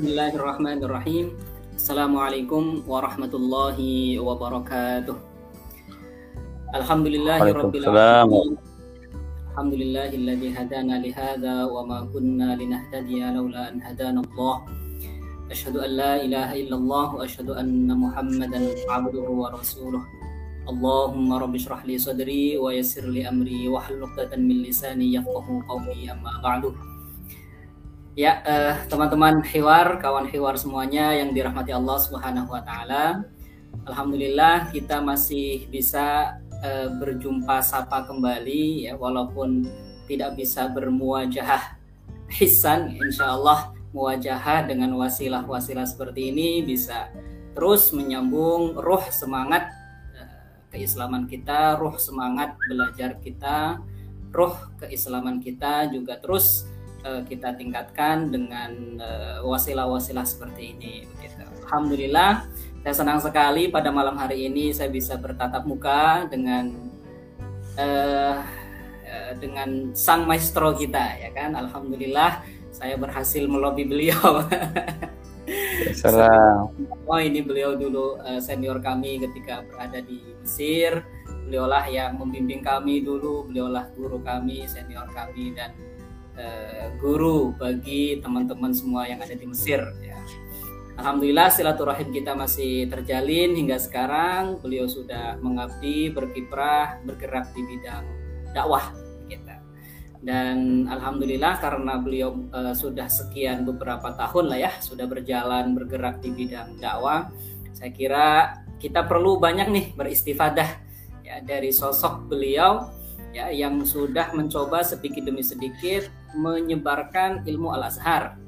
Bismillahirrahmanirrahim. Assalamualaikum warahmatullahi wabarakatuh. Alhamdulillahirabbil alamin. Alhamdulillahilladzi hadana li hadza wa ma kunna linahtadiya laula an hadana Allah. Asyhadu an la ilaha illallah wa asyhadu anna Muhammadan abduhu wa rasuluh. Allahumma rabbi shrah li sadri wa yassir li amri wa hlul 'uqdatam min lisani yafqahu qawli amma ba'du. Ya, uh, teman-teman Hiwar, kawan Hiwar semuanya yang dirahmati Allah Subhanahu wa taala. Alhamdulillah kita masih bisa uh, berjumpa sapa kembali ya walaupun tidak bisa bermuajah hisan insyaallah muajah dengan wasilah-wasilah seperti ini bisa terus menyambung roh semangat uh, keislaman kita, roh semangat belajar kita, roh keislaman kita juga terus uh, kita tingkatkan dengan uh, wasilah-wasilah seperti ini. Begitu. Alhamdulillah, saya senang sekali pada malam hari ini saya bisa bertatap muka dengan uh, uh, dengan sang maestro kita, ya kan? Alhamdulillah, saya berhasil melobi beliau. Salam. Oh ini beliau dulu uh, senior kami ketika berada di Mesir. Beliaulah yang membimbing kami dulu, beliaulah guru kami, senior kami dan Eh, guru bagi teman-teman semua yang ada di Mesir ya. Alhamdulillah silaturahim kita masih terjalin hingga sekarang. Beliau sudah mengabdi, berkiprah, bergerak di bidang dakwah kita. Dan alhamdulillah karena beliau uh, sudah sekian beberapa tahun lah ya, sudah berjalan bergerak di bidang dakwah. Saya kira kita perlu banyak nih beristifadah ya dari sosok beliau ya yang sudah mencoba sedikit demi sedikit menyebarkan ilmu al-azhar.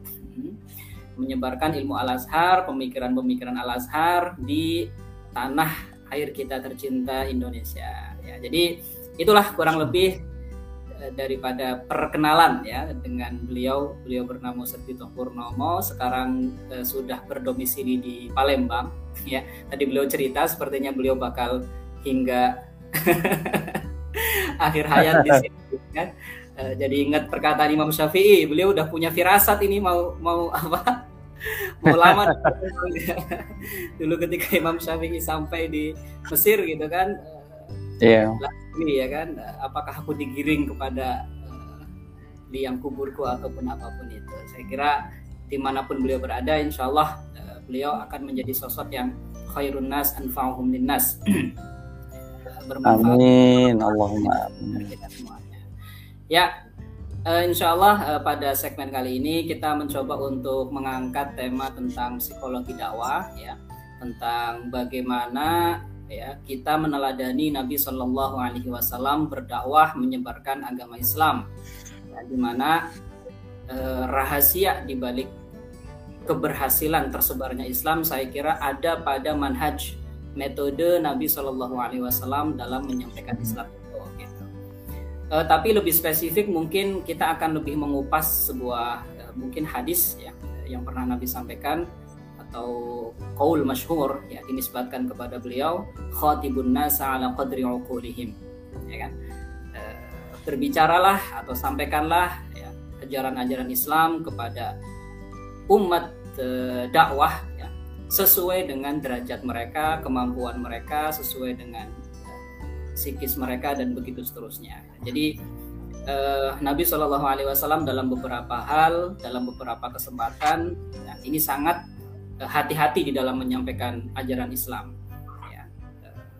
Menyebarkan ilmu al-azhar pemikiran-pemikiran al-azhar di tanah air kita tercinta Indonesia. Ya jadi itulah kurang lebih eh, daripada perkenalan ya dengan beliau. Beliau bernama Serbito Purnomo sekarang uh, sudah berdomisili di Palembang ya. Tadi beliau cerita sepertinya beliau bakal hingga akhir hayat di sini kan uh, jadi ingat perkataan Imam Syafi'i beliau udah punya firasat ini mau mau apa mau lama dulu ketika Imam Syafi'i sampai di Mesir gitu kan Iya. Yeah. ya kan apakah aku digiring kepada uh, liang kuburku ataupun apa pun itu saya kira di mana pun beliau berada insya Allah uh, beliau akan menjadi sosok yang khairun nas anfa'uhum linnas bermanfaat. Amin. Allahumma amin. Ya, uh, insya Allah uh, pada segmen kali ini kita mencoba untuk mengangkat tema tentang psikologi dakwah, ya, tentang bagaimana ya kita meneladani Nabi Shallallahu Alaihi Wasallam berdakwah menyebarkan agama Islam, ya, di mana uh, rahasia di balik keberhasilan tersebarnya Islam saya kira ada pada manhaj metode Nabi Shallallahu Alaihi Wasallam dalam menyampaikan Islam. Uh, tapi lebih spesifik mungkin kita akan lebih mengupas sebuah uh, mungkin hadis ya yang pernah Nabi sampaikan atau qaul masyhur ya dinisbatkan kepada beliau khatibun nasa ala qadri uqulihim ya kan? Uh, berbicaralah atau sampaikanlah ya ajaran-ajaran Islam kepada umat dakwah sesuai dengan derajat mereka, kemampuan mereka, sesuai dengan psikis mereka dan begitu seterusnya. Jadi uh, Nabi Shallallahu Alaihi Wasallam dalam beberapa hal, dalam beberapa kesempatan, ya, ini sangat eh, hati-hati di dalam menyampaikan ajaran Islam. Ya.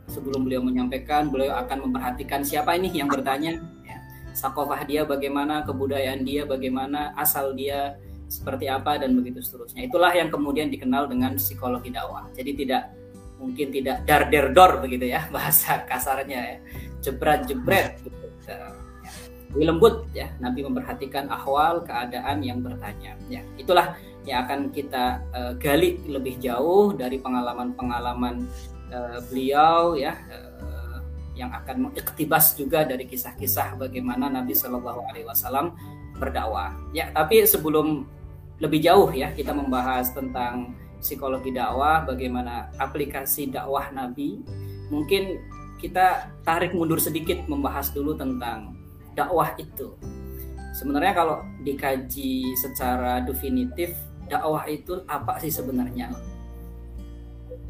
sebelum beliau menyampaikan, beliau akan memperhatikan siapa ini yang bertanya, ya. sakofah dia bagaimana, kebudayaan dia bagaimana, asal dia seperti apa dan begitu seterusnya. Itulah yang kemudian dikenal dengan psikologi dakwah. Jadi tidak mungkin tidak dar der dor begitu ya bahasa kasarnya ya. Jebret jebret gitu. Ya. Lebih lembut ya Nabi memperhatikan ahwal keadaan yang bertanya. Ya, itulah yang akan kita uh, gali lebih jauh dari pengalaman-pengalaman uh, beliau ya uh, yang akan mengiktibas juga dari kisah-kisah bagaimana Nabi Shallallahu Alaihi Wasallam berdakwah. Ya, tapi sebelum lebih jauh ya kita membahas tentang psikologi dakwah, bagaimana aplikasi dakwah Nabi. Mungkin kita tarik mundur sedikit membahas dulu tentang dakwah itu. Sebenarnya kalau dikaji secara definitif dakwah itu apa sih sebenarnya?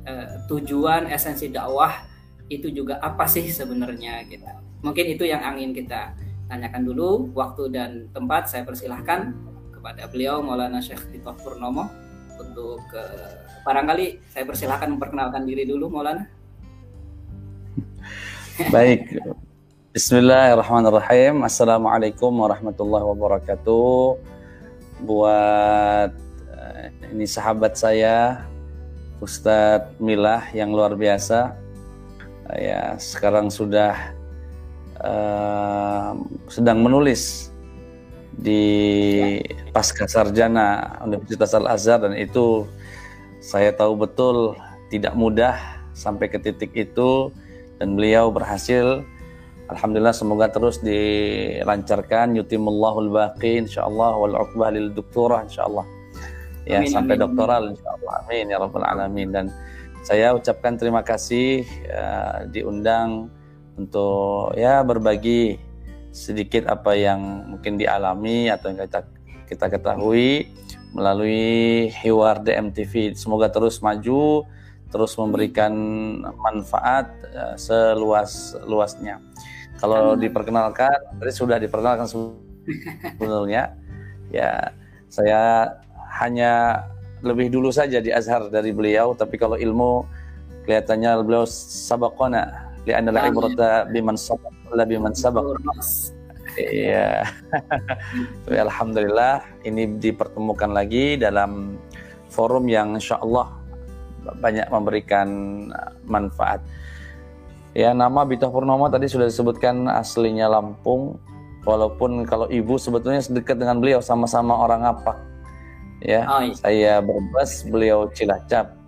Uh, tujuan esensi dakwah itu juga apa sih sebenarnya? Gitu. Mungkin itu yang ingin kita tanyakan dulu. Waktu dan tempat saya persilahkan kepada beliau Maulana Syekh Tito Purnomo untuk uh, barangkali saya persilahkan memperkenalkan diri dulu Maulana. Baik. Bismillahirrahmanirrahim. Assalamualaikum warahmatullahi wabarakatuh. Buat eh, ini sahabat saya Ustadz Milah yang luar biasa. Ya, sekarang sudah uh, sedang menulis di pasca sarjana Universitas Al Azhar dan itu saya tahu betul tidak mudah sampai ke titik itu dan beliau berhasil. Alhamdulillah semoga terus dilancarkan yutimullahul baqi insyaallah wal uqbah lil doktorah insyaallah. Ya amin, sampai amin. doktoral insyaallah. Amin ya rabbal alamin dan saya ucapkan terima kasih uh, diundang untuk ya berbagi sedikit apa yang mungkin dialami atau yang kita kita ketahui melalui Hiwar DMTV. Semoga terus maju, terus memberikan manfaat uh, seluas luasnya. Kalau diperkenalkan, tadi sudah diperkenalkan sebetulnya, ya saya hanya lebih dulu saja di Azhar dari beliau, tapi kalau ilmu kelihatannya beliau sabakona, lian adalah ibrata biman sabak, biman sabak. Iya. Alhamdulillah ini dipertemukan lagi dalam forum yang insya Allah banyak memberikan manfaat. Ya nama Bito Purnomo tadi sudah disebutkan aslinya Lampung. Walaupun kalau ibu sebetulnya sedekat dengan beliau sama-sama orang apa? Ya, oh, iya. saya Brebes, beliau Cilacap.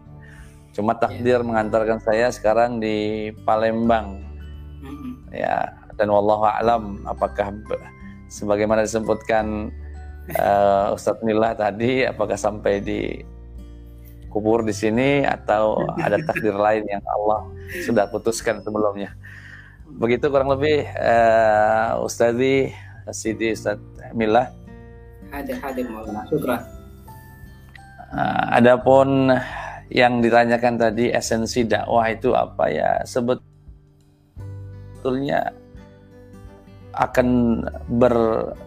Cuma takdir yeah. mengantarkan saya sekarang di Palembang. Mm -hmm. Ya, dan wallahu alam apakah sebagaimana disebutkan uh, Ustadz Nila tadi apakah sampai di kubur di sini atau ada takdir lain yang Allah sudah putuskan sebelumnya. Begitu kurang lebih uh, Ustadzi Siti Ustadz Mila. Hadir hadir Maulana. Syukran. Uh, adapun yang ditanyakan tadi esensi dakwah itu apa ya? Sebetulnya akan berhulu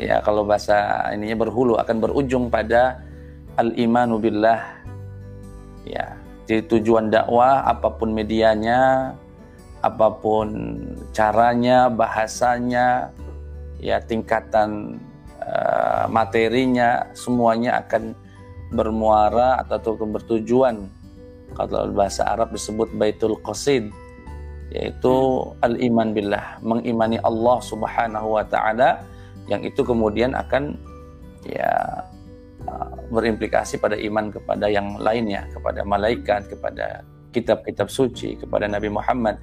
ya kalau bahasa ininya berhulu akan berujung pada al imanu billah ya. Jadi tujuan dakwah apa pun medianya apa pun caranya bahasanya ya tingkatan uh, materinya semuanya akan bermuara atau bertujuan kalau bahasa Arab disebut baitul qasid yaitu al-iman billah, mengimani Allah Subhanahu wa taala yang itu kemudian akan ya berimplikasi pada iman kepada yang lainnya, kepada malaikat, kepada kitab-kitab suci, kepada Nabi Muhammad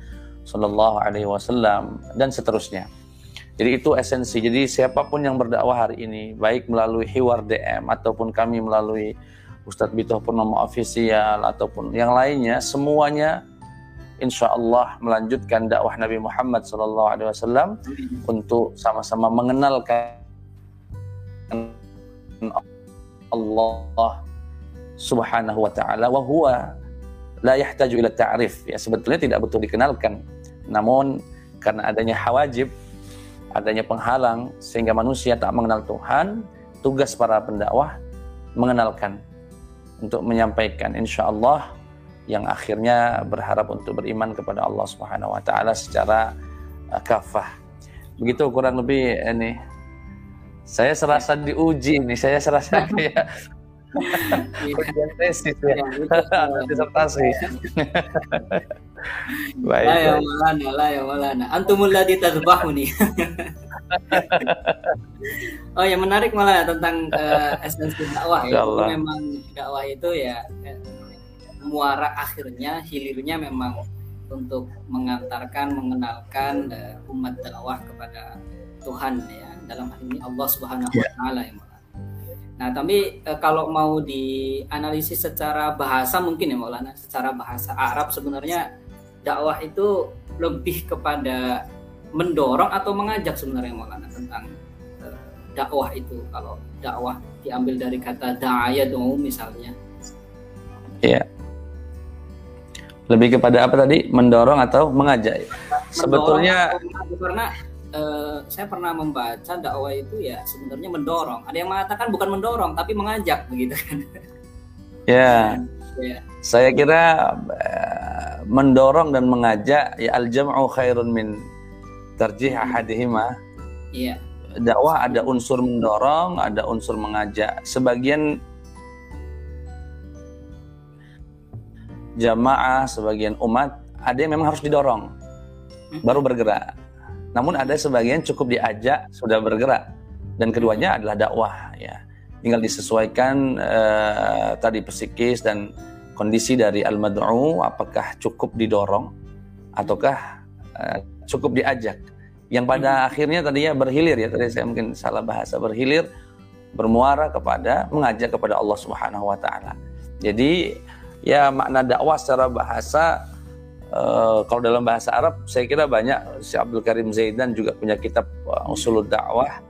sallallahu alaihi wasallam dan seterusnya. Jadi itu esensi. Jadi siapa pun yang berdakwah hari ini, baik melalui Hiwar DM ataupun kami melalui Ustadz Bitoh Purnomo Official ataupun yang lainnya, semuanya insya Allah melanjutkan dakwah Nabi Muhammad SAW untuk sama-sama mengenalkan Allah Subhanahu wa taala. Wa huwa la yahtaju ila ta'rif. Ya sebetulnya tidak betul dikenalkan. Namun karena adanya hawajib adanya penghalang sehingga manusia tak mengenal Tuhan tugas para pendakwah mengenalkan untuk menyampaikan insya Allah yang akhirnya berharap untuk beriman kepada Allah Subhanahu wa taala secara uh, kafah. Begitu kurang lebih ini saya serasa diuji ini, saya serasa kayak ujian tesis ya, disertasi. Baik. La ya malana, la ya malana. Antumul ladzi oh ya menarik malah tentang uh, esensi dakwah ya. Memang dakwah itu ya muara akhirnya hilirnya memang untuk mengantarkan mengenalkan uh, umat dakwah kepada Tuhan ya dalam hal ini Allah Subhanahu wa ya. taala ya Nah, tapi uh, kalau mau dianalisis secara bahasa mungkin ya Maulana, secara bahasa Arab sebenarnya dakwah itu lebih kepada mendorong atau mengajak sebenarnya Maulana tentang uh, dakwah itu kalau dakwah diambil dari kata da'aya dong misalnya Iya. Lebih kepada apa tadi? Mendorong atau mengajak? Mendorong Sebetulnya karena eh, saya pernah membaca dakwah itu ya sebenarnya mendorong. Ada yang mengatakan bukan mendorong tapi mengajak begitu kan. ya, ya. saya kira eh, mendorong dan mengajak ya al-jam'u khairun min tarjih ahadihima. Iya. Dakwah ada unsur mendorong, ada unsur mengajak. Sebagian jamaah, sebagian umat ada yang memang harus didorong baru bergerak. Namun ada sebagian cukup diajak sudah bergerak dan keduanya adalah dakwah ya. Tinggal disesuaikan eh, tadi psikis dan kondisi dari al-mad'u apakah cukup didorong ataukah eh, cukup diajak. Yang pada akhirnya tadinya berhilir ya tadi saya mungkin salah bahasa berhilir bermuara kepada mengajak kepada Allah Subhanahu wa taala. Jadi ya makna dakwah secara bahasa uh, kalau dalam bahasa Arab saya kira banyak si Abdul Karim Zaidan juga punya kitab uh, usulul dakwah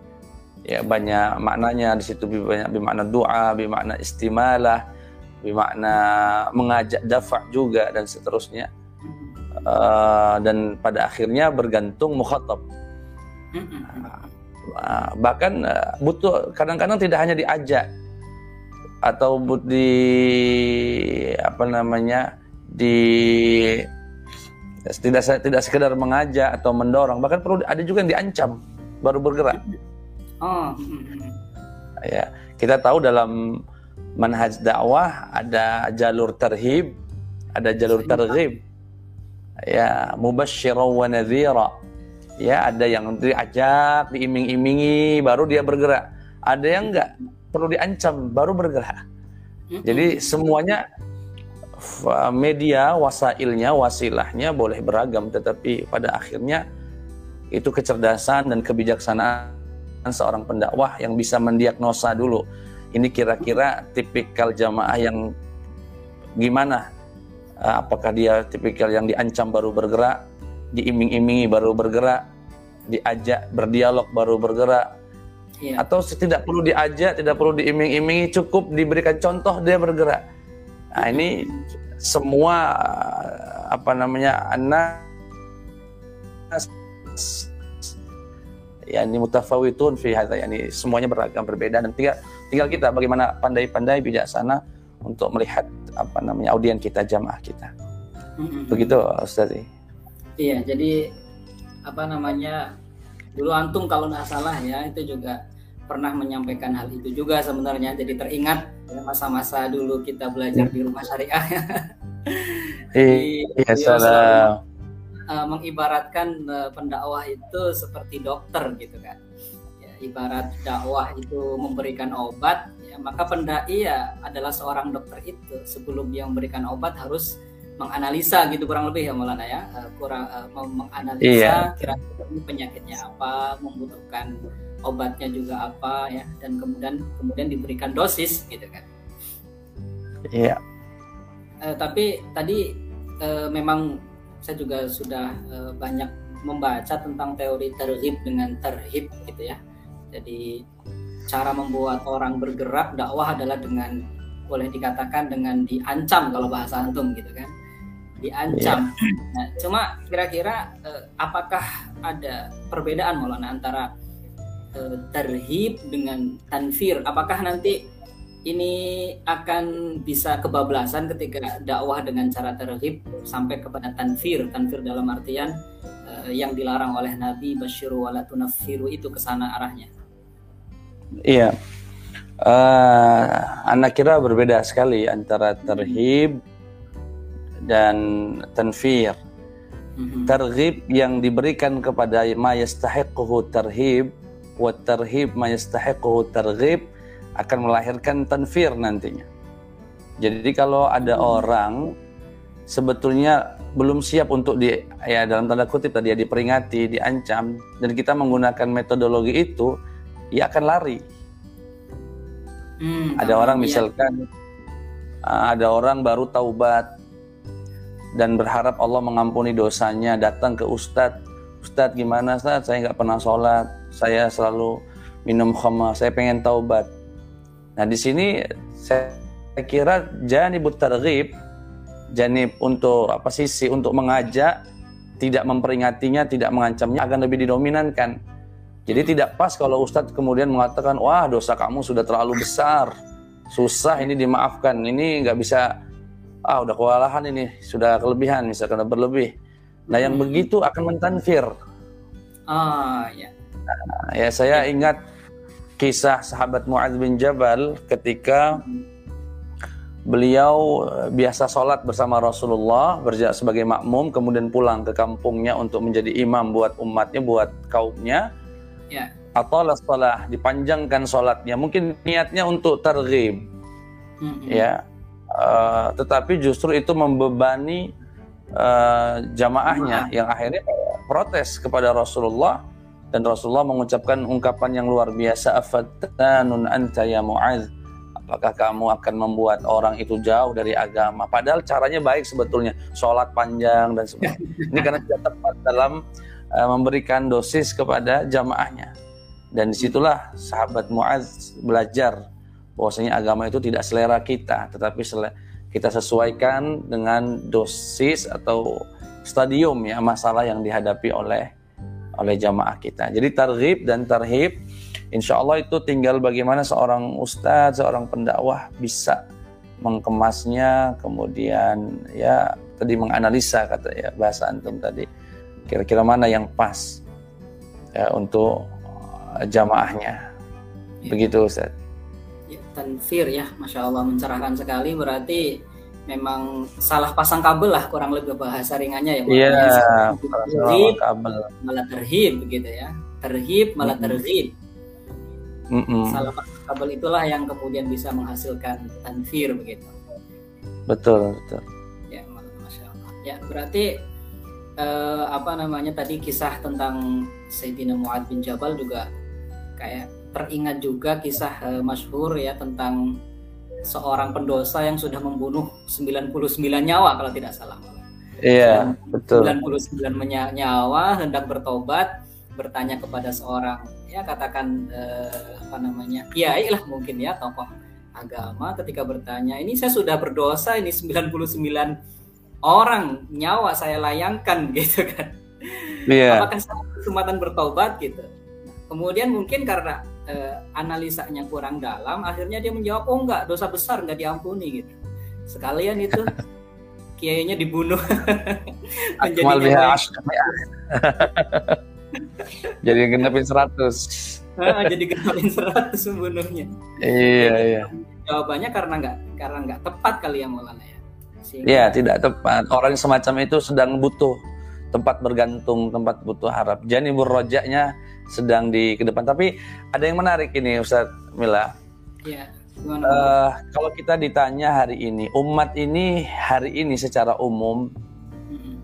ya banyak maknanya di situ. Banyak bermakna doa bermakna istimalah bermakna mengajak dafa juga dan seterusnya. Uh, dan pada akhirnya bergantung mukhatab. Uh, bahkan uh, butuh kadang-kadang tidak hanya diajak atau di apa namanya di tidak tidak sekedar mengajak atau mendorong. Bahkan perlu ada juga yang diancam baru bergerak oh. ya kita tahu dalam manhaj dakwah ada jalur terhib ada jalur terghib ya mubasysyira wa nadhira. Ya ada yang diajak diiming-imingi baru dia bergerak. Ada yang enggak perlu diancam baru bergerak. Jadi semuanya media, wasailnya, wasilahnya boleh beragam, tetapi pada akhirnya itu kecerdasan dan kebijaksanaan seorang pendakwah yang bisa mendiagnosa dulu. Ini kira-kira tipikal jamaah yang gimana? Apakah dia tipikal yang diancam baru bergerak, diiming-imingi baru bergerak, diajak berdialog baru bergerak, Iya. Atau tidak perlu diajak, tidak perlu diiming-imingi, cukup diberikan contoh dia bergerak. Nah, ini semua apa namanya anak ya ini mutafawitun fi hadza yani semuanya beragam berbeda. Dan tinggal tinggal kita bagaimana pandai-pandai bijaksana untuk melihat apa namanya audien kita jamaah kita. Begitu Ustaz. Iya, jadi apa namanya dulu antum kalau nggak salah ya itu juga pernah menyampaikan hal itu juga sebenarnya. Jadi teringat ya, masa-masa dulu kita belajar di rumah syariah. Iya salah uh, mengibaratkan uh, pendakwah itu seperti dokter gitu kan. Ya, ibarat dakwah itu memberikan obat ya, maka pendai ya adalah seorang dokter itu. Sebelum dia memberikan obat harus menganalisa gitu kurang lebih ya Maulana ya. Uh, kurang uh, menganalisa iya. kira-kira penyakitnya apa membutuhkan obatnya juga apa ya. Dan kemudian kemudian diberikan dosis gitu kan. Iya. Uh, tapi tadi uh, memang saya juga sudah uh, banyak membaca tentang teori terhib dengan terhib gitu ya jadi cara membuat orang bergerak dakwah adalah dengan boleh dikatakan dengan diancam kalau bahasa antum gitu kan diancam. Yeah. Nah, cuma kira-kira eh, apakah ada perbedaan Maulana antara eh, terhib dengan tanfir? Apakah nanti ini akan bisa kebablasan ketika dakwah dengan cara terhib sampai kepada tanfir? Tanfir dalam artian eh, yang dilarang oleh Nabi Basyiru wala tunaffiru itu ke sana arahnya. Iya. Uh, anak kira berbeda sekali antara terhib dan tanfir. Mm-hmm. Targhib yang diberikan kepada ma yastahiquhu tarhib wa tarhib ma yastahiquhu targhib akan melahirkan tanfir nantinya. Jadi kalau ada hmm. orang sebetulnya belum siap untuk di ya dalam tanda kutip tadi ya diperingati, diancam dan kita menggunakan metodologi itu, ia akan lari. Hmm, ada orang iya. misalkan ah, ada orang baru taubat dan berharap Allah mengampuni dosanya datang ke Ustadz Ustadz gimana Ustadz saya nggak pernah sholat saya selalu minum khamar, saya pengen taubat. Nah, di sini saya kira janibut targhib, janib untuk apa sisi untuk mengajak tidak memperingatinya, tidak mengancamnya akan lebih didominankan. Jadi tidak pas kalau Ustadz kemudian mengatakan, wah dosa kamu sudah terlalu besar, susah ini dimaafkan, ini nggak bisa, ah udah kewalahan ini, sudah kelebihan, misalkan berlebih. Nah yang hmm. begitu akan mentanfir. Ah ya. Nah, ya saya ingat kisah sahabat Muadz bin Jabal ketika hmm beliau eh, biasa sholat bersama Rasulullah sebagai makmum kemudian pulang ke kampungnya untuk menjadi imam buat umatnya buat kaumnya. Ya. atau salah dipanjangkan sholatnya. Mungkin niatnya untuk terghib mm-hmm. ya. Uh, tetapi justru itu membebani uh, jamaahnya yang akhirnya protes kepada Rasulullah dan Rasulullah mengucapkan ungkapan yang luar biasa afatanun anta ya mu'adz. Apakah kamu akan membuat orang itu jauh dari agama? Padahal caranya baik sebetulnya sholat panjang dan sebagainya ini karena tidak tepat dalam uh, memberikan dosis kepada jamaahnya. Dan di situlah sahabat Muaz belajar bahwasanya agama itu tidak selera kita tetapi kita sesuaikan dengan dosis atau stadium ya masalah yang dihadapi oleh oleh jamaah kita jadi targhib dan tarhib Insya Allah itu tinggal bagaimana seorang ustadz, seorang pendakwah bisa mengemasnya, kemudian ya tadi menganalisa kata ya bahasa antum tadi kira-kira mana yang pas ya untuk jamaahnya. Ya. Begitu Ustaz. Ya, tanfir ya, masya Allah mencerahkan sekali. Berarti memang salah pasang kabel lah kurang lebih bahasa ringannya ya. Iya. kabel. Malah terhib begitu ya. Terhib malah terhib. Mm -mm. Salah kabel itulah yang kemudian bisa menghasilkan tanfir begitu. Betul, betul. Ya, masya Allah. Ya, berarti eh, apa namanya tadi kisah tentang Sayyidina Muad bin Jabal juga kayak teringat juga kisah eh, masyhur ya tentang seorang pendosa yang sudah membunuh 99 nyawa kalau tidak salah. Iya, betul. 99 nyawa hendak bertobat bertanya kepada seorang ya katakan eh, apa namanya kiai lah mungkin ya tokoh agama ketika bertanya ini saya sudah berdosa ini 99 orang nyawa saya layangkan gitu kan yeah. apakah saya kesempatan bertobat gitu kemudian mungkin karena eh, analisanya kurang dalam akhirnya dia menjawab oh enggak dosa besar enggak diampuni gitu. Sekalian itu kiainya dibunuh. Menjadi jadi genepin 100 ah, jadi genepin 100 membunuhnya iya iya. jawabannya karena nggak karena nggak tepat kali ya Maulana ya. Iya tidak tepat. Orang semacam itu sedang butuh tempat bergantung tempat butuh harap. Jadi rojaknya sedang di ke depan. Tapi ada yang menarik ini Ustaz Mila. Iya uh, kalau kita ditanya hari ini umat ini hari ini secara umum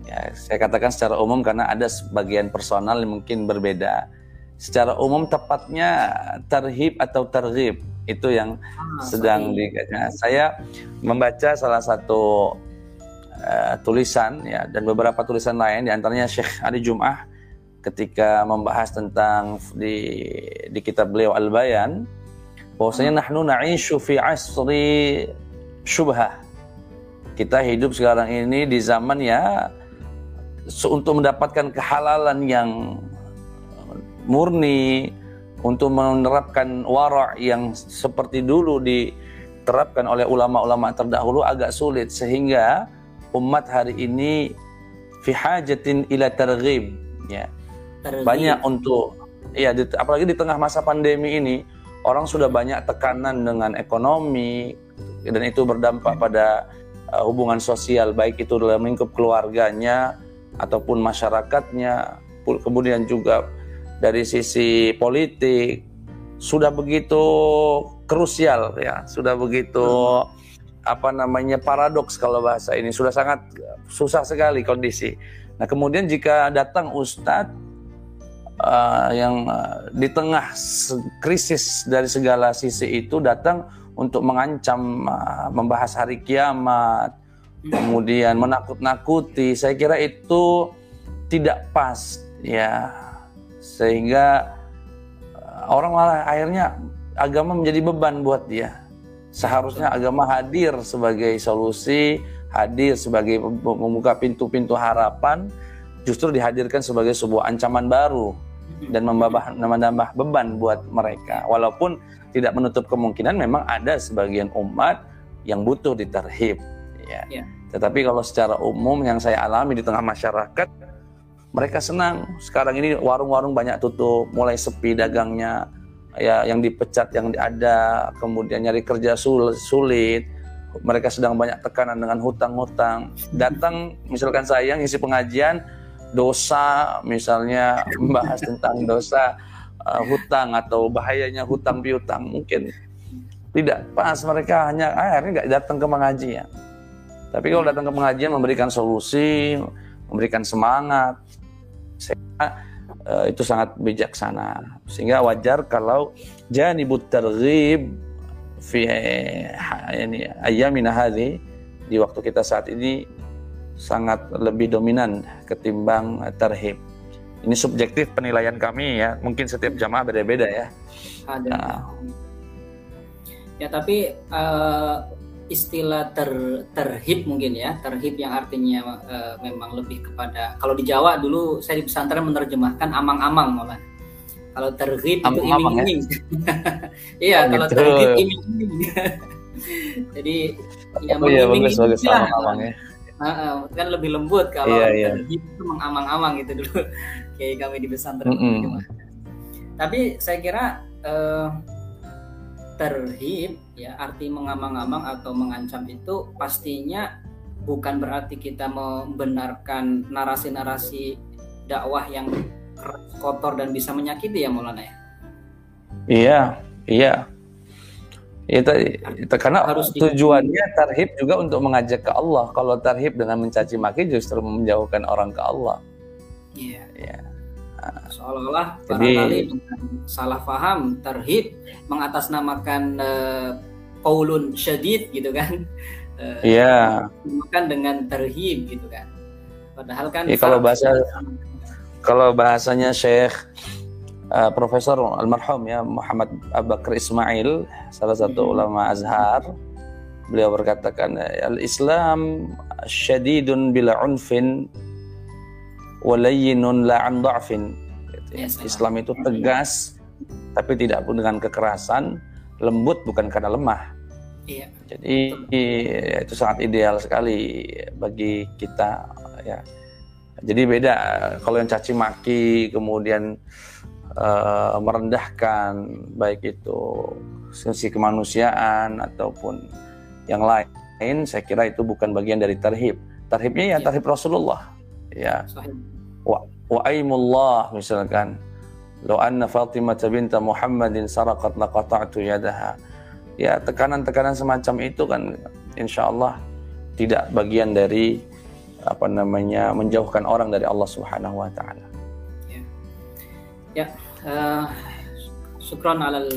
Ya, saya katakan secara umum karena ada sebagian personal yang mungkin berbeda. Secara umum tepatnya terhib atau terhib itu yang ah, sedang di nah, saya membaca salah satu uh, tulisan ya dan beberapa tulisan lain di antaranya Syekh Ali Jum'ah ketika membahas tentang di di kitab beliau Al Bayan bahwasanya hmm. nahnu na'ishu fi asri syubhah kita hidup sekarang ini di zaman ya untuk mendapatkan kehalalan yang murni untuk menerapkan wara' yang seperti dulu diterapkan oleh ulama-ulama terdahulu agak sulit sehingga umat hari ini fi hajatin ila targhib ya. Banyak untuk ya di, apalagi di tengah masa pandemi ini orang sudah banyak tekanan dengan ekonomi dan itu berdampak pada uh, hubungan sosial baik itu dalam lingkup keluarganya ataupun masyarakatnya, kemudian juga dari sisi politik sudah begitu krusial ya, sudah begitu apa namanya paradoks kalau bahasa ini sudah sangat susah sekali kondisi. Nah kemudian jika datang ustadz uh, yang uh, di tengah krisis dari segala sisi itu datang untuk mengancam uh, membahas hari kiamat, kemudian menakut-nakuti. Saya kira itu tidak pas ya. Sehingga orang malah akhirnya agama menjadi beban buat dia. Seharusnya agama hadir sebagai solusi, hadir sebagai membuka pintu-pintu harapan, justru dihadirkan sebagai sebuah ancaman baru dan menambah, menambah beban buat mereka. Walaupun tidak menutup kemungkinan memang ada sebagian umat yang butuh diterhib. Ya. ya. Tetapi kalau secara umum yang saya alami di tengah masyarakat, mereka senang. Sekarang ini warung-warung banyak tutup, mulai sepi dagangnya, ya yang dipecat yang ada kemudian nyari kerja sulit mereka sedang banyak tekanan dengan hutang-hutang datang misalkan saya ngisi pengajian dosa misalnya membahas tentang dosa uh, hutang atau bahayanya hutang piutang mungkin tidak. Pas mereka hanya ah, akhirnya nggak datang ke pengajian. Tapi kalau datang ke pengajian memberikan solusi memberikan semangat saya uh, itu sangat bijaksana. Sehingga wajar kalau janibut targhib fi ini ayamina hadhi di waktu kita saat ini sangat lebih dominan ketimbang tarhib. Ini subjektif penilaian kami ya, mungkin setiap jamaah beda-beda ya. Ada. Nah. Ya tapi uh, istilah ter terhib mungkin ya terhib yang artinya uh, memang lebih kepada kalau di Jawa dulu saya di pesantren menerjemahkan amang-amang malah kalau terhib itu ya? iming-iming ya? iya oh, kalau gitu. terhib iming-iming jadi ya oh, iya, bagus, bagus, amang-amang ya Uh, kan lebih lembut kalau yeah, yeah. itu mengamang-amang gitu dulu kayak kami di pesantren mm -hmm. tapi saya kira uh, terhib ya arti mengamang-amang atau mengancam itu pastinya bukan berarti kita membenarkan narasi-narasi dakwah yang kotor dan bisa menyakiti ya Maulana ya. Iya, iya. Itu, itu karena harus tujuannya tarhib juga untuk mengajak ke Allah. Kalau tarhib dengan mencaci maki justru menjauhkan orang ke Allah. Iya. Iya seolah-olah barangkali salah paham terhib mengatasnamakan uh, paulun syadid gitu kan uh, iya yeah. dengan terhib gitu kan padahal kan ya, kalau bahasa kalau bahasanya Syekh uh, Profesor almarhum ya Muhammad Abu Bakar Ismail salah satu hmm. ulama Azhar. Beliau berkatakan al-Islam syadidun bila unfin walayyinun la'an dha'fin gitu ya. Islam itu tegas tapi tidak pun dengan kekerasan. Lembut bukan karena lemah. Iya. jadi ya, itu sangat ideal sekali bagi kita ya. Jadi beda kalau yang caci maki kemudian uh, merendahkan baik itu sisi kemanusiaan ataupun yang lain saya kira itu bukan bagian dari tarhib tarhibnya ya iya. tarhib Rasulullah ya wa, wa aimullah misalkan lo anna Fatimah binta Muhammadin saraqat laqata'tu yadaha ya tekanan-tekanan semacam itu kan insya Allah tidak bagian dari apa namanya menjauhkan orang dari Allah Subhanahu wa taala. Ya. Ya, uh, syukran alal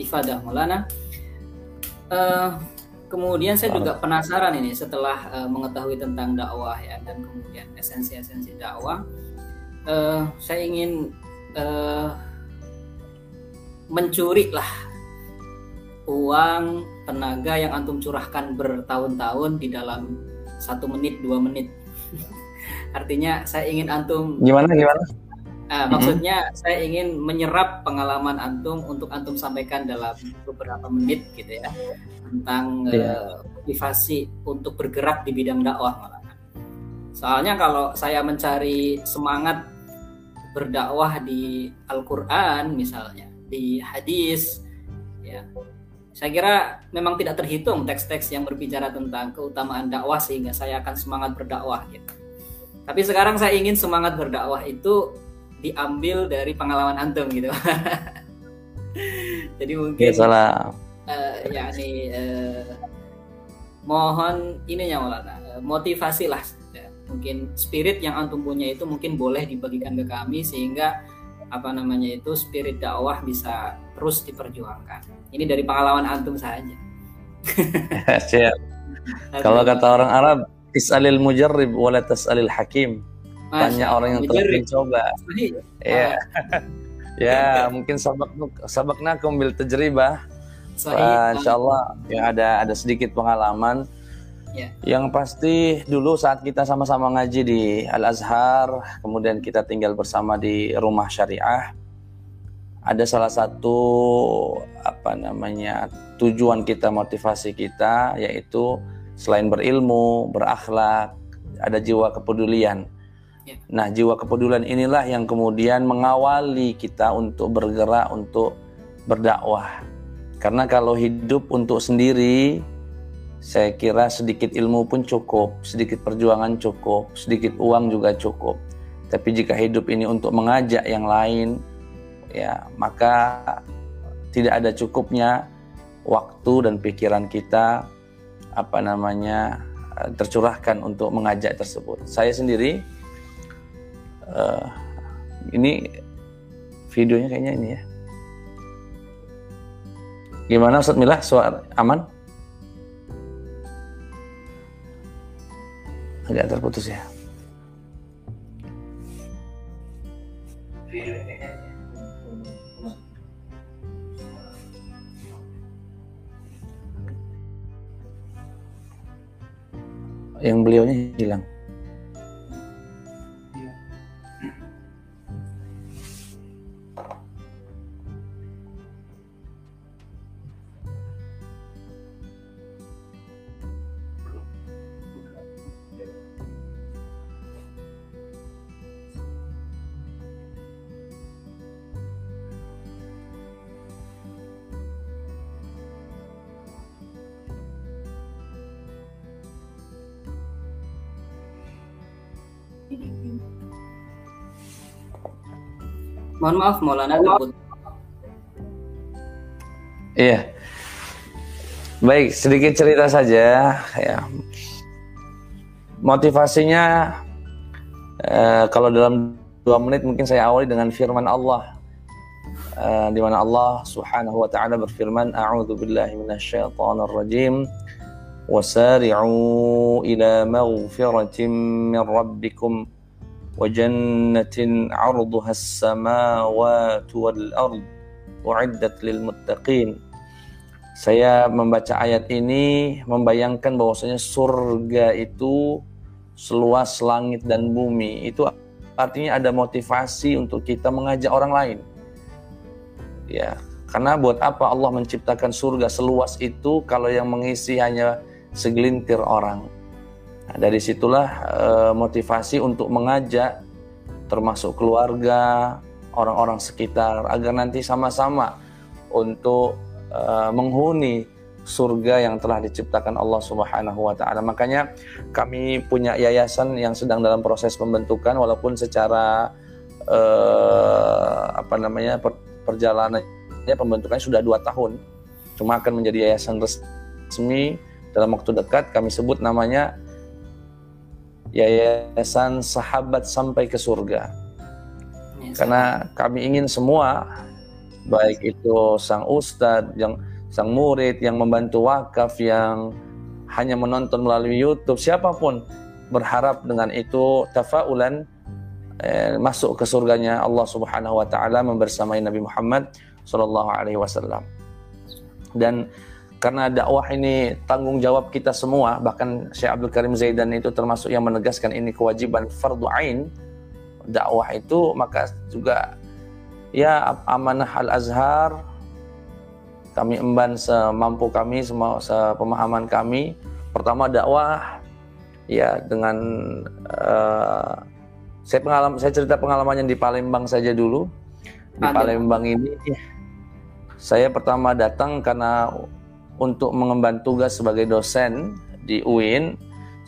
ifadah Maulana. Uh, kemudian saya juga penasaran ini setelah uh, mengetahui tentang dakwah ya dan kemudian esensi-esensi dakwah. Uh, saya ingin uh, mencuri lah uang tenaga yang antum curahkan bertahun-tahun di dalam satu menit dua menit. Artinya saya ingin antum gimana gimana Nah, mm-hmm. maksudnya saya ingin menyerap pengalaman antum untuk antum sampaikan dalam beberapa menit gitu ya tentang yeah. Iya. uh, motivasi untuk bergerak di bidang dakwah malah. Soalnya kalau saya mencari semangat berdakwah di Al-Qur'an misalnya, di hadis ya. Saya kira memang tidak terhitung teks-teks yang berbicara tentang keutamaan dakwah sehingga saya akan semangat berdakwah gitu. Tapi sekarang saya ingin semangat berdakwah itu diambil dari pengalaman antum gitu. Jadi mungkin ya, salah. uh, ya nih uh, mohon ininya Maulana uh, motivasi lah. Ya. mungkin spirit yang antum punya itu mungkin boleh dibagikan ke kami sehingga apa namanya itu spirit dakwah bisa terus diperjuangkan. Ini dari pengalaman antum saja. Siap. Kalau kata orang Arab is'alil mujarrib wala tas'alil hakim Tanya orang yang telah mencoba. Iya. Uh, ya mungkin sabak sabakna bil tajribah uh, insya Allah ya ada ada sedikit pengalaman ya. yang pasti dulu saat kita sama-sama ngaji di Al Azhar kemudian kita tinggal bersama di rumah syariah ada salah satu apa namanya tujuan kita motivasi kita yaitu selain berilmu berakhlak ada jiwa kepedulian Ya. Nah, jiwa kepedulian inilah yang kemudian mengawali kita untuk bergerak untuk berdakwah. Karena kalau hidup untuk sendiri, saya kira sedikit ilmu pun cukup, sedikit perjuangan cukup, sedikit uang juga cukup. Tapi jika hidup ini untuk mengajak yang lain, ya maka tidak ada cukupnya waktu dan pikiran kita apa namanya tercurahkan untuk mengajak tersebut. Saya sendiri uh, ini videonya kayaknya ini ya. Gimana Ustaz Milah suara aman? Agak terputus ya. Yang beliaunya hilang Mohon maaf, Maulana terputus. Iya. Baik, sedikit cerita saja ya. Motivasinya eh, kalau dalam dua menit mungkin saya awali dengan firman Allah eh, di mana Allah Subhanahu wa taala berfirman a'udzu billahi minasyaitonir rajim wasari'u ila maghfiratin min rabbikum وجنة عرضها السماوات والأرض أعدت للمتقين saya membaca ayat ini membayangkan bahwasanya surga itu seluas langit dan bumi itu artinya ada motivasi untuk kita mengajak orang lain ya karena buat apa Allah menciptakan surga seluas itu kalau yang mengisi hanya segelintir orang Nah, dari situlah uh, motivasi untuk mengajak termasuk keluarga, orang-orang sekitar agar nanti sama-sama untuk uh, menghuni surga yang telah diciptakan Allah Subhanahu wa taala. Makanya kami punya yayasan yang sedang dalam proses pembentukan walaupun secara uh, apa namanya per, perjalanannya pembentukannya sudah dua tahun. Cuma akan menjadi yayasan resmi dalam waktu dekat kami sebut namanya Yayasan Sahabat Sampai ke Surga. Karena kami ingin semua, baik itu sang ustadz, yang sang murid yang membantu wakaf, yang hanya menonton melalui YouTube, siapa pun berharap dengan itu tafaulan eh, masuk ke surganya Allah Subhanahu wa taala membersamai Nabi Muhammad sallallahu alaihi wasallam. Dan karena dakwah ini tanggung jawab kita semua bahkan Syekh Abdul Karim Zaidan itu termasuk yang menegaskan ini kewajiban fardu ain. Dakwah itu maka juga ya amanah Al Azhar kami emban semampu kami semua sepemahaman kami. Pertama dakwah ya dengan uh, saya pengalaman saya cerita pengalamannya di Palembang saja dulu. Di Palembang ini saya pertama datang karena untuk mengemban tugas sebagai dosen di UIN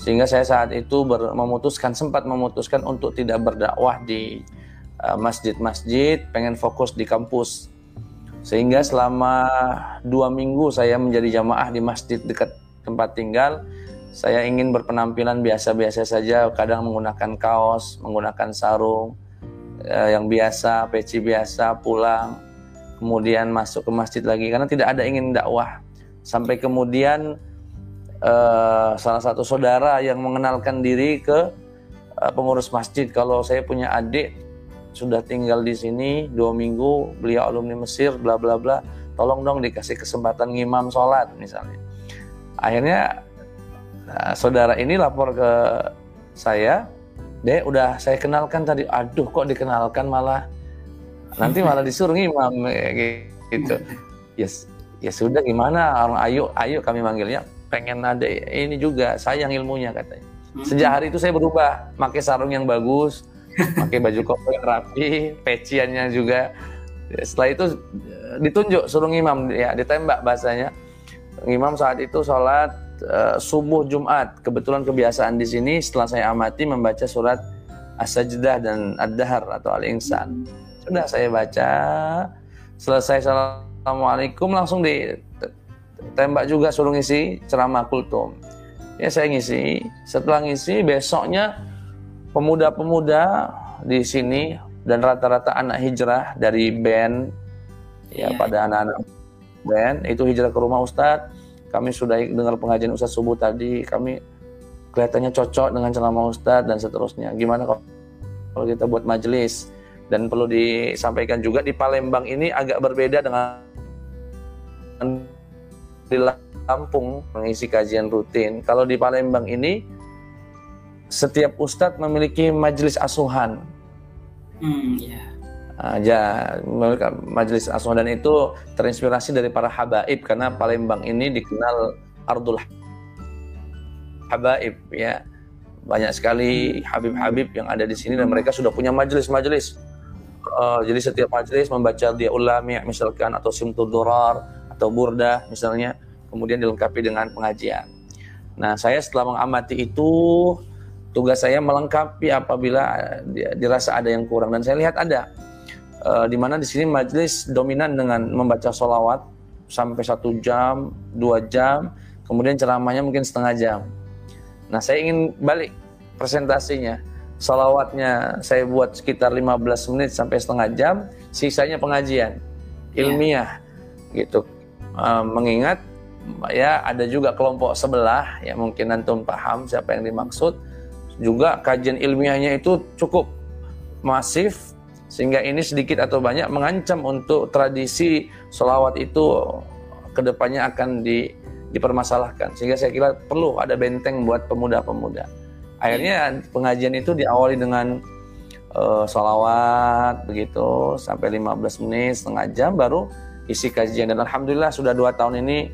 sehingga saya saat itu ber, memutuskan sempat memutuskan untuk tidak berdakwah di uh, masjid-masjid, uh, pengen fokus di kampus. Sehingga selama dua minggu saya menjadi jamaah di masjid dekat tempat tinggal. Saya ingin berpenampilan biasa-biasa saja, kadang menggunakan kaos, menggunakan sarung uh, yang biasa, peci biasa, pulang, kemudian masuk ke masjid lagi karena tidak ada ingin dakwah sampai kemudian uh, salah satu saudara yang mengenalkan diri ke uh, pengurus masjid kalau saya punya adik sudah tinggal di sini dua minggu, beliau alumni Mesir, bla bla bla. Tolong dong dikasih kesempatan ngimam sholat misalnya. Akhirnya nah, saudara ini lapor ke saya, deh udah saya kenalkan tadi, aduh kok dikenalkan malah nanti malah disuruh ngimam gitu. Yes, ya sudah gimana orang ayo ayo kami manggilnya pengen ada ini juga sayang ilmunya katanya. Hmm. Sejak hari itu saya berubah, pakai sarung yang bagus, pakai baju koko yang rapi, peciannya juga. Setelah itu ditunjuk suruh imam ya ditembak bahasanya. Imam saat itu sholat uh, subuh Jumat. Kebetulan kebiasaan di sini setelah saya amati membaca surat As-Sajdah dan Ad-Dahar atau Al-Insan. Sudah saya baca, selesai Assalamualaikum langsung ditembak juga suruh ngisi ceramah kultum. Ya saya ngisi, setelah ngisi besoknya pemuda-pemuda di sini dan rata-rata anak hijrah dari band ya, ya pada anak-anak band itu hijrah ke rumah Ustadz. Kami sudah dengar pengajian Ustadz subuh tadi. Kami kelihatannya cocok dengan ceramah Ustadz dan seterusnya. Gimana kalau kita buat majelis? Dan perlu disampaikan juga di Palembang ini agak berbeda dengan di Lampung mengisi kajian rutin kalau di Palembang ini setiap ustadz memiliki majelis asuhan. Hmm, ya. Aja majelis asuhan dan itu terinspirasi dari para habaib karena Palembang ini dikenal Ardul Habaib ya. Banyak sekali habib-habib yang ada di sini dan mereka sudah punya majelis-majelis. Uh, jadi setiap majelis membaca dia ulami misalkan atau simtul durar atau burdah misalnya kemudian dilengkapi dengan pengajian. Nah, saya setelah mengamati itu tugas saya melengkapi apabila dirasa ada yang kurang dan saya lihat ada e, di mana di sini majelis dominan dengan membaca solawat sampai satu jam dua jam kemudian ceramahnya mungkin setengah jam nah saya ingin balik presentasinya solawatnya saya buat sekitar 15 menit sampai setengah jam sisanya pengajian iya. ilmiah yeah. gitu e, mengingat ya ada juga kelompok sebelah ya mungkin antum paham siapa yang dimaksud. Juga kajian ilmiahnya itu cukup masif sehingga ini sedikit atau banyak mengancam untuk tradisi solawat itu ke depannya akan di, dipermasalahkan. Sehingga saya kira perlu ada benteng buat pemuda-pemuda. Akhirnya pengajian itu diawali dengan uh, solawat begitu sampai 15 menit setengah jam baru isi kajian. Dan alhamdulillah sudah dua tahun ini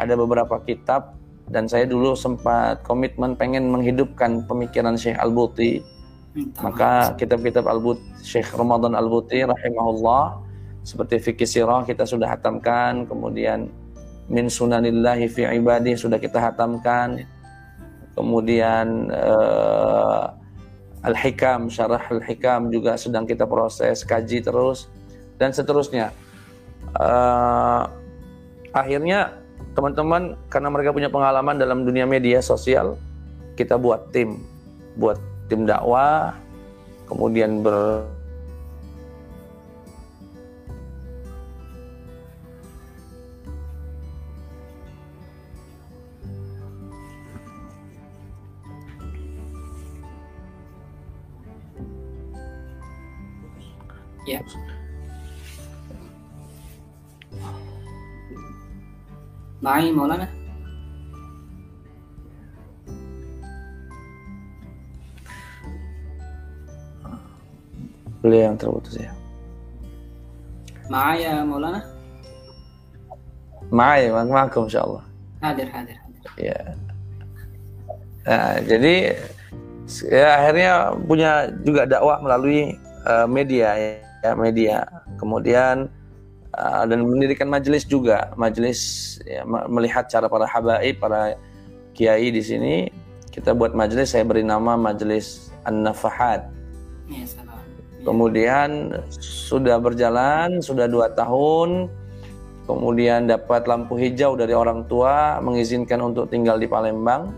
ada beberapa kitab dan saya dulu sempat komitmen pengen menghidupkan pemikiran Syekh Al-Buti. Maka kitab-kitab Al-Buti Syekh Ramadan Al-Buti rahimahullah seperti fikih sirah kita sudah hatamkan kemudian min sunanillahi fi ibadi sudah kita hatamkan kemudian uh, Al-Hikam Syarah Al-Hikam juga sedang kita proses kaji terus dan seterusnya uh, akhirnya teman-teman karena mereka punya pengalaman dalam dunia media sosial kita buat tim. Buat tim dakwah kemudian ber معي مولانا Beliau yang terputus ya. Ma'aya Maulana? Ma'aya, ma'akum insyaAllah. Hadir, hadir, hadir. Ya. Nah, jadi ya akhirnya punya juga dakwah melalui uh, media ya, media. Kemudian Ah, dan mendirikan majelis juga. Majelis ya, melihat cara para habaib para kiai di sini. Kita buat majelis saya beri nama majelis an-nafahat ya, kemudian sudah berjalan sudah dua tahun. Kemudian dapat lampu hijau dari orang tua mengizinkan untuk tinggal di Palembang.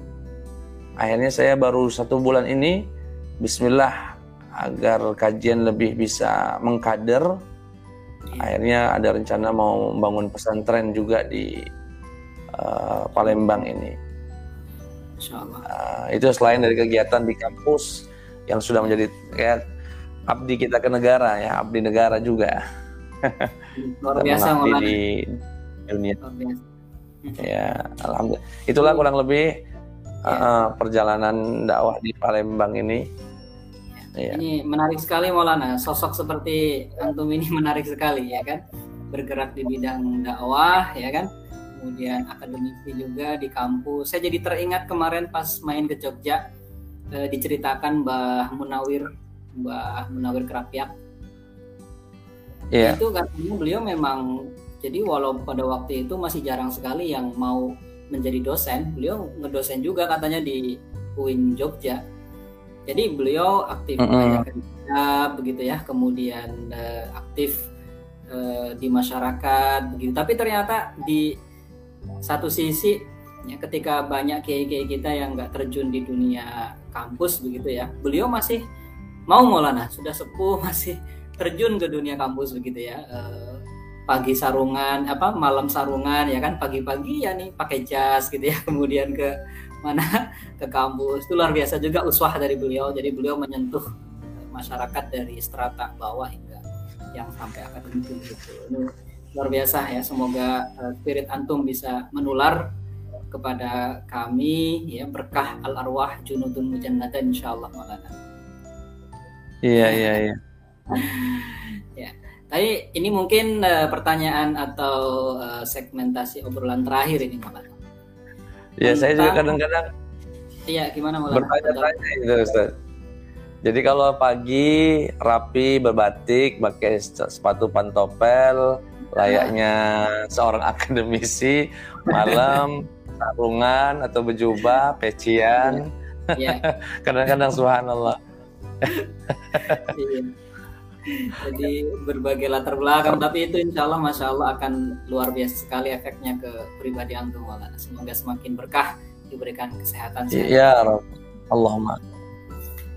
Akhirnya saya baru satu bulan ini Bismillah agar kajian lebih bisa mengkader akhirnya ada rencana mau membangun pesantren juga di uh, Palembang ini. Uh, itu selain dari kegiatan di kampus yang sudah menjadi ya abdi kita ke negara ya, abdi negara juga. Luar biasa di dunia. Luar biasa. Ya, alhamdulillah. Itulah kurang lebih uh, perjalanan dakwah di Palembang ini. Ya. Ini menarik sekali Maulana. Sosok seperti antum ini menarik sekali ya kan. Bergerak di bidang dakwah ya kan. Kemudian akademisi juga di kampus. Saya jadi teringat kemarin pas main ke Jogja eh, diceritakan Mbah Munawir Mbah Munawir Kerapiak yeah. itu katanya beliau memang jadi walau pada waktu itu masih jarang sekali yang mau menjadi dosen beliau ngedosen juga katanya di UIN Jogja jadi beliau aktif mm -hmm. begitu ya. Kemudian uh, aktif uh, di masyarakat begitu. Tapi ternyata di satu sisi ya ketika banyak kiai-kiai kita yang nggak terjun di dunia kampus begitu ya beliau masih mau Maulana sudah sepuh masih terjun ke dunia kampus begitu ya. Uh, pagi sarungan apa malam sarungan ya kan pagi-pagi ya nih pakai jas gitu ya. Kemudian ke mana? Ke kampus. Itu luar biasa juga uswah dari beliau. Jadi beliau menyentuh masyarakat dari strata bawah hingga yang sampai akademik gitu. Ini luar biasa ya. Semoga uh, spirit antum bisa menular kepada kami ya berkah al arwah junudun mujannada insyaallah maulana. Iya iya iya. Ya. Tapi ini mungkin uh, pertanyaan atau uh, segmentasi obrolan terakhir ini maulana ya saya juga kadang-kadang iya gimana maulana bertanya-tanya itu Ustaz jadi kalau pagi rapi berbatik, pakai sepatu pantopel, layaknya seorang akademisi, malam sarungan atau berjubah, pecian. Iya. Kadang-kadang subhanallah. Jadi berbagai latar belakang, tapi itu insya Allah, masya Allah akan luar biasa sekali efeknya ke pribadi antum. Semoga semakin berkah diberikan kesehatan. Iya, Allahumma.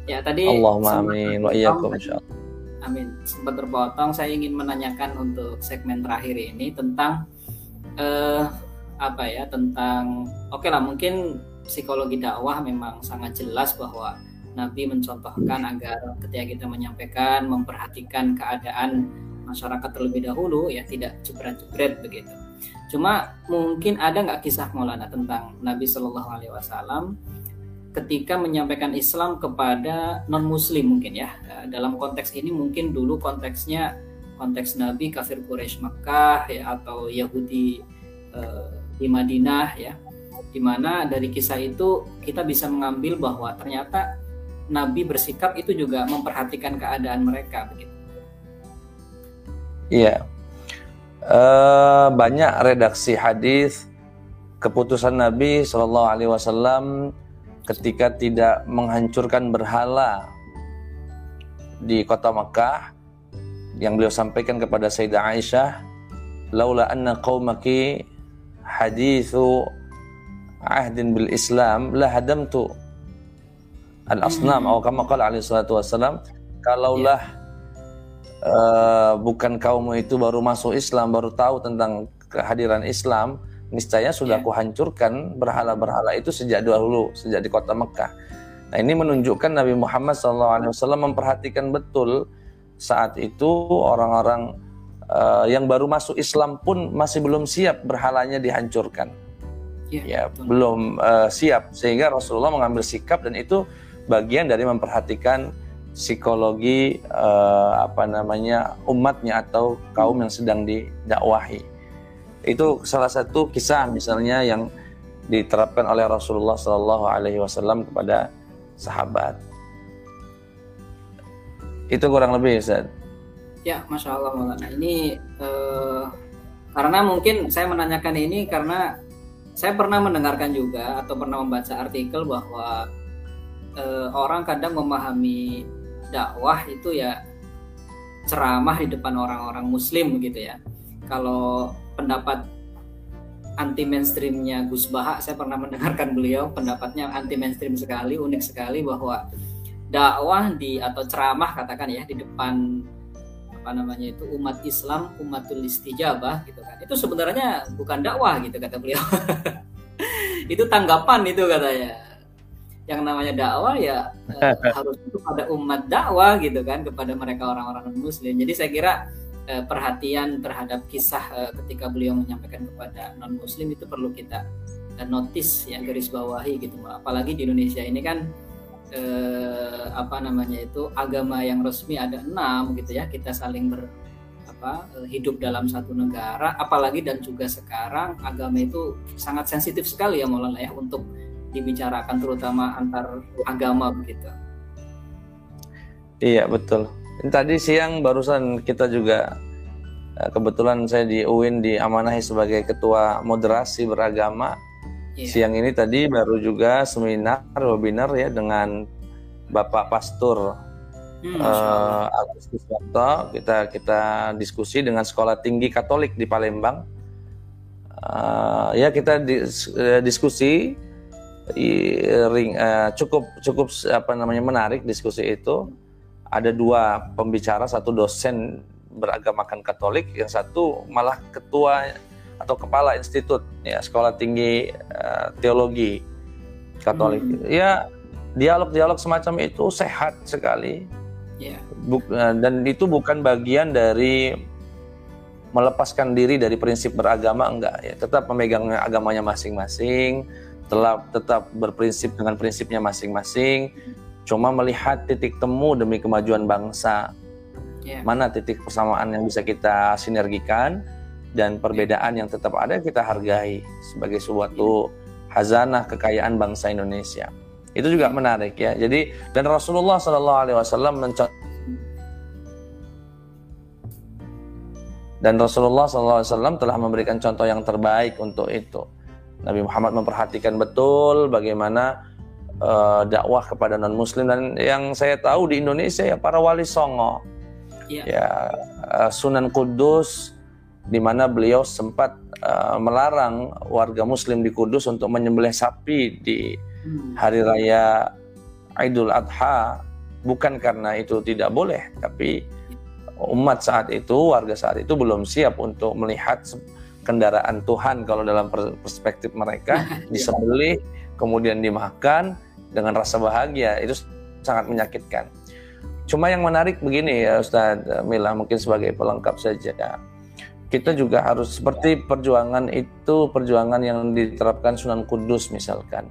Ya tadi. Allahumma amin wa iyyakum insyaallah. Amin. Sempat terpotong, saya ingin menanyakan untuk segmen terakhir ini tentang uh, apa ya tentang oke okay lah mungkin psikologi dakwah memang sangat jelas bahwa Nabi mencontohkan agar ketika kita menyampaikan memperhatikan keadaan masyarakat terlebih dahulu ya tidak jebret-jebret begitu. Cuma mungkin ada nggak kisah Maulana tentang Nabi Shallallahu Alaihi Wasallam ketika menyampaikan Islam kepada non Muslim mungkin ya? Dalam konteks ini mungkin dulu konteksnya konteks Nabi kafir Quraisy Makkah ya atau Yahudi eh, di Madinah ya. Di mana dari kisah itu kita bisa mengambil bahwa ternyata Nabi bersikap itu juga memperhatikan keadaan mereka begitu. Iya, uh, banyak redaksi hadis keputusan Nabi Shallallahu Alaihi Wasallam ketika tidak menghancurkan berhala di kota Makkah yang beliau sampaikan kepada Sayyidah Aisyah, laula anna qaumaki hadithu ahdin bil Islam la hadamtu al asnam hmm. atau kama qala alaihi salatu wasalam kalaulah yeah. uh, bukan kaummu itu baru masuk Islam baru tahu tentang kehadiran Islam niscaya sudah yeah. kuhancurkan berhala-berhala itu sejak dahulu sejak di kota Mekah nah ini menunjukkan Nabi Muhammad SAW memperhatikan betul saat itu orang-orang uh, yang baru masuk Islam pun masih belum siap berhalanya dihancurkan. Ya, ya belum uh, siap sehingga Rasulullah mengambil sikap dan itu bagian dari memperhatikan psikologi uh, apa namanya umatnya atau kaum yang sedang didakwahi. Itu salah satu kisah misalnya yang diterapkan oleh Rasulullah Shallallahu Alaihi Wasallam kepada sahabat. Itu kurang lebih Ustaz. Ya, masya Allah Maulana. Ini uh, karena mungkin saya menanyakan ini karena saya pernah mendengarkan juga atau pernah membaca artikel bahwa uh, orang kadang memahami dakwah itu ya ceramah di depan orang-orang Muslim begitu ya. Kalau pendapat anti mainstreamnya Gus Baha, saya pernah mendengarkan beliau pendapatnya anti mainstream sekali, unik sekali bahwa dakwah di atau ceramah katakan ya di depan apa namanya itu umat Islam umatul istijabah gitu kan. Itu sebenarnya bukan dakwah gitu kata beliau. Itu tanggapan itu katanya yang namanya dakwah ya uh, harus kepada umat dakwah gitu kan kepada mereka orang-orang muslim. Jadi saya kira uh, perhatian terhadap kisah uh, ketika beliau menyampaikan kepada non muslim itu perlu kita uh, notice ya garis bawahi gitu apalagi di Indonesia ini kan uh, apa namanya itu agama yang resmi ada enam gitu ya kita saling ber apa hidup dalam satu negara. Apalagi dan juga sekarang agama itu sangat sensitif sekali ya Maulana ya untuk dibicarakan terutama antar agama begitu. Iya betul. Tadi siang barusan kita juga eh, kebetulan saya di UIN diamanahi sebagai ketua moderasi beragama. Iya. Siang ini tadi baru juga seminar webinar ya dengan Bapak Pastor hmm, uh, Agustus Kita kita diskusi dengan Sekolah Tinggi Katolik di Palembang. Uh, ya kita dis, diskusi ring uh, cukup cukup apa namanya menarik diskusi itu ada dua pembicara satu dosen beragamakan Katolik yang satu malah ketua atau kepala institut ya sekolah tinggi uh, teologi Katolik hmm. ya dialog-dialog semacam itu sehat sekali yeah. Buk, uh, dan itu bukan bagian dari melepaskan diri dari prinsip beragama enggak ya tetap memegang agamanya masing-masing tetap tetap berprinsip dengan prinsipnya masing-masing cuma melihat titik temu demi kemajuan bangsa. Yeah. mana titik persamaan yang bisa kita sinergikan dan perbedaan yang tetap ada kita hargai sebagai suatu hazanah kekayaan bangsa Indonesia. Itu juga menarik ya. Jadi dan Rasulullah Shallallahu Alaihi Wasallam dan Rasulullah SAW telah memberikan contoh yang terbaik untuk itu. Nabi Muhammad memperhatikan betul bagaimana uh, dakwah kepada non muslim dan yang saya tahu di Indonesia ya para wali songo yeah. ya uh, Sunan Kudus di mana beliau sempat uh, melarang warga muslim di Kudus untuk menyembelih sapi di hmm. hari raya Idul Adha bukan karena itu tidak boleh tapi umat saat itu warga saat itu belum siap untuk melihat kendaraan Tuhan kalau dalam perspektif mereka iya. disembelih kemudian dimakan dengan rasa bahagia itu sangat menyakitkan. Cuma yang menarik begini ya Ustadz Mila mungkin sebagai pelengkap saja. Kita juga harus seperti perjuangan itu perjuangan yang diterapkan Sunan Kudus misalkan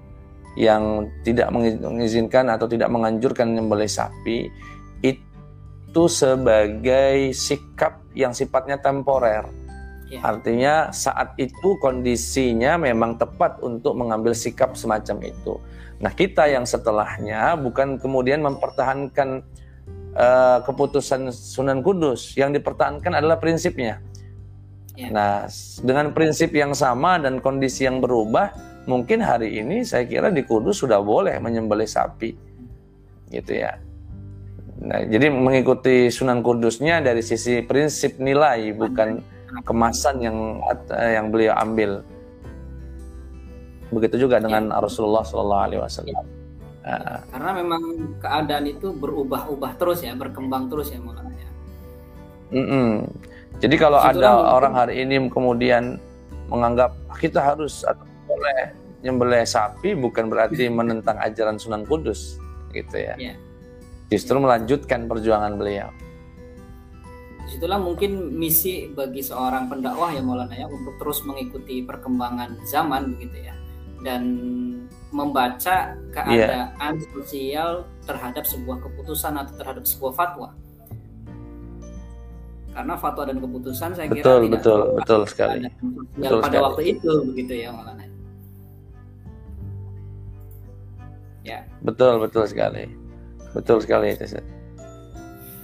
yang tidak mengizinkan atau tidak menganjurkan menyembelih sapi itu sebagai sikap yang sifatnya temporer Ya. Artinya saat itu kondisinya memang tepat untuk mengambil sikap semacam itu. Nah kita yang setelahnya bukan kemudian mempertahankan uh, keputusan Sunan Kudus, yang dipertahankan adalah prinsipnya. Ya. Nah dengan prinsip yang sama dan kondisi yang berubah, mungkin hari ini saya kira di Kudus sudah boleh menyembelih sapi, gitu ya. Nah, jadi mengikuti Sunan Kudusnya dari sisi prinsip nilai bukan kemasan yang eh, yang beliau ambil. Begitu juga dengan ya. Rasulullah Shallallahu Alaihi Wasallam. Ah. Karena memang keadaan itu berubah-ubah terus ya, berkembang terus ya mulanya. Mm -mm. Jadi kalau ada orang hari ini kemudian menganggap kita harus atau boleh nyembelih sapi bukan berarti menentang ajaran Sunan Kudus gitu ya. ya. Justru melanjutkan perjuangan beliau di situlah mungkin misi bagi seorang pendakwah ya Maulana ya untuk terus mengikuti perkembangan zaman begitu ya. Dan membaca keadaan yeah. sosial terhadap sebuah keputusan atau terhadap sebuah fatwa. Karena fatwa dan keputusan saya betul, kira tidak betul betul sekali. betul pada sekali. waktu itu begitu ya Maulana. Ya. Betul betul sekali. Betul sekali itu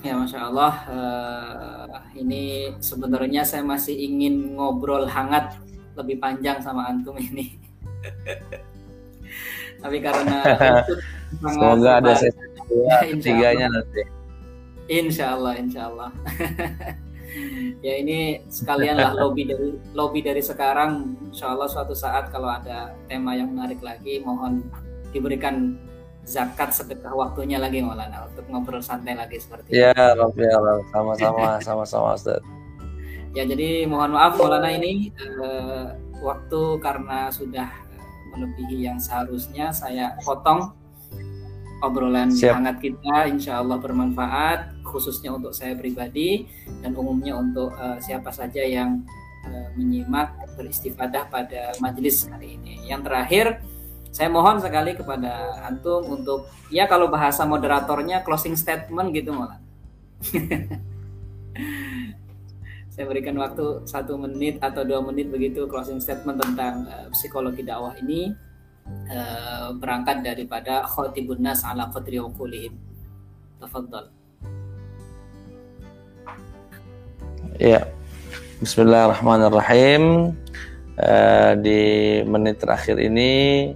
Ya, masya Allah. Uh, ini sebenarnya saya masih ingin ngobrol hangat lebih panjang sama antum ini. Tapi karena semoga ada sesi ya, tiganya nanti. Insya Allah, insya Allah. ya ini sekalian lah lobby dari lobby dari sekarang. Insya Allah suatu saat kalau ada tema yang menarik lagi, mohon diberikan zakat sedekah waktunya lagi Maulana untuk ngobrol santai lagi seperti ya, itu. Ya, ya sama-sama, sama-sama Ustaz. Ya, jadi mohon maaf Maulana ini uh, waktu karena sudah melebihi yang seharusnya saya potong obrolan Siap. hangat kita insya Allah bermanfaat khususnya untuk saya pribadi dan umumnya untuk uh, siapa saja yang uh, menyimak beristifadah pada majelis kali ini. Yang terakhir saya mohon sekali kepada antum untuk ya kalau bahasa moderatornya closing statement gitu malah. saya berikan waktu satu menit atau dua menit begitu closing statement tentang uh, psikologi dakwah ini uh, berangkat daripada khotibun nas ala qadri uqulihim. Tafadhal. Ya. Bismillahirrahmanirrahim. Uh, di menit terakhir ini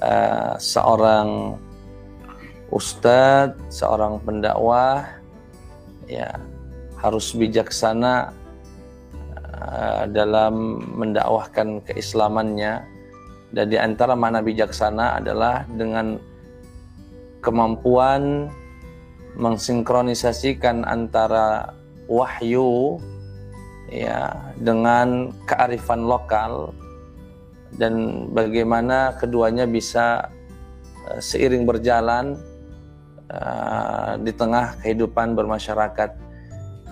uh, seorang ustadz, seorang pendakwah ya harus bijaksana uh, dalam mendakwahkan keislamannya. Dan di antara mana bijaksana adalah dengan kemampuan mensinkronisasikan antara wahyu ya dengan kearifan lokal dan bagaimana keduanya bisa uh, seiring berjalan uh, di tengah kehidupan bermasyarakat.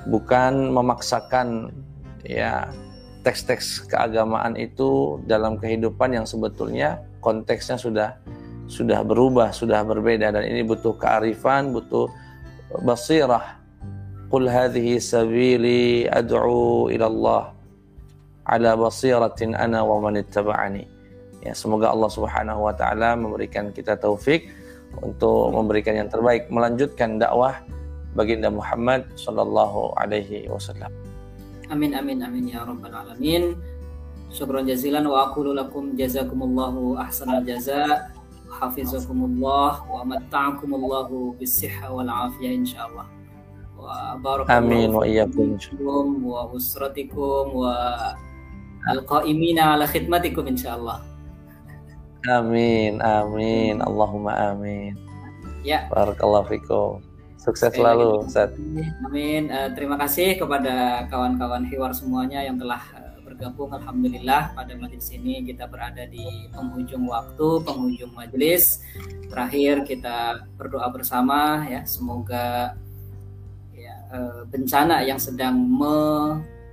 Bukan memaksakan ya teks-teks keagamaan itu dalam kehidupan yang sebetulnya konteksnya sudah sudah berubah, sudah berbeda. Dan ini butuh kearifan, butuh basirah. Qul hadhihi sabili ad'u ila Allah ala basiratin ana wa man ittaba'ani. Ya, semoga Allah Subhanahu wa taala memberikan kita taufik untuk memberikan yang terbaik, melanjutkan dakwah baginda Muhammad sallallahu alaihi wasallam. Amin amin amin ya rabbal alamin. Syukran jazilan wa aqulu lakum jazakumullahu ahsanal jaza hafizakumullah wa matta'akumullahu bisihha wal afiyah insyaallah. Wa barakallahu Amin wa iyyakum wa usratikum wa al-qaimina ala khidmatikum insyaallah. Amin amin Allahumma amin. Ya. Barakallahu fikum. Sukses selalu, Ustaz. Amin. Uh, terima kasih kepada kawan-kawan Hiwar semuanya yang telah uh, bergabung. Alhamdulillah pada majelis ini kita berada di penghujung waktu, penghujung majelis. Terakhir kita berdoa bersama ya, semoga ya, uh, bencana yang sedang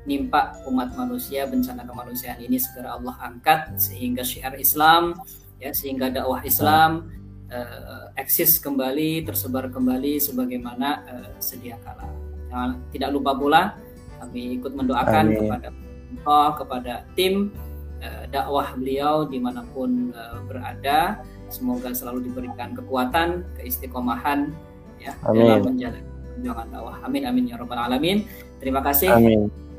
menimpa umat manusia, bencana kemanusiaan ini segera Allah angkat sehingga syiar Islam ya, sehingga dakwah Islam uh, eksis kembali, tersebar kembali sebagaimana uh, sedia kala. Jangan tidak lupa pula kami ikut mendoakan Amin. kepada Allah, kepada tim uh, dakwah beliau di mana pun uh, berada. Semoga selalu diberikan kekuatan, keistiqomahan ya Amin. dalam menjalankan perjuangan dakwah. Amin amin ya rabbal alamin. Terima kasih. Amin.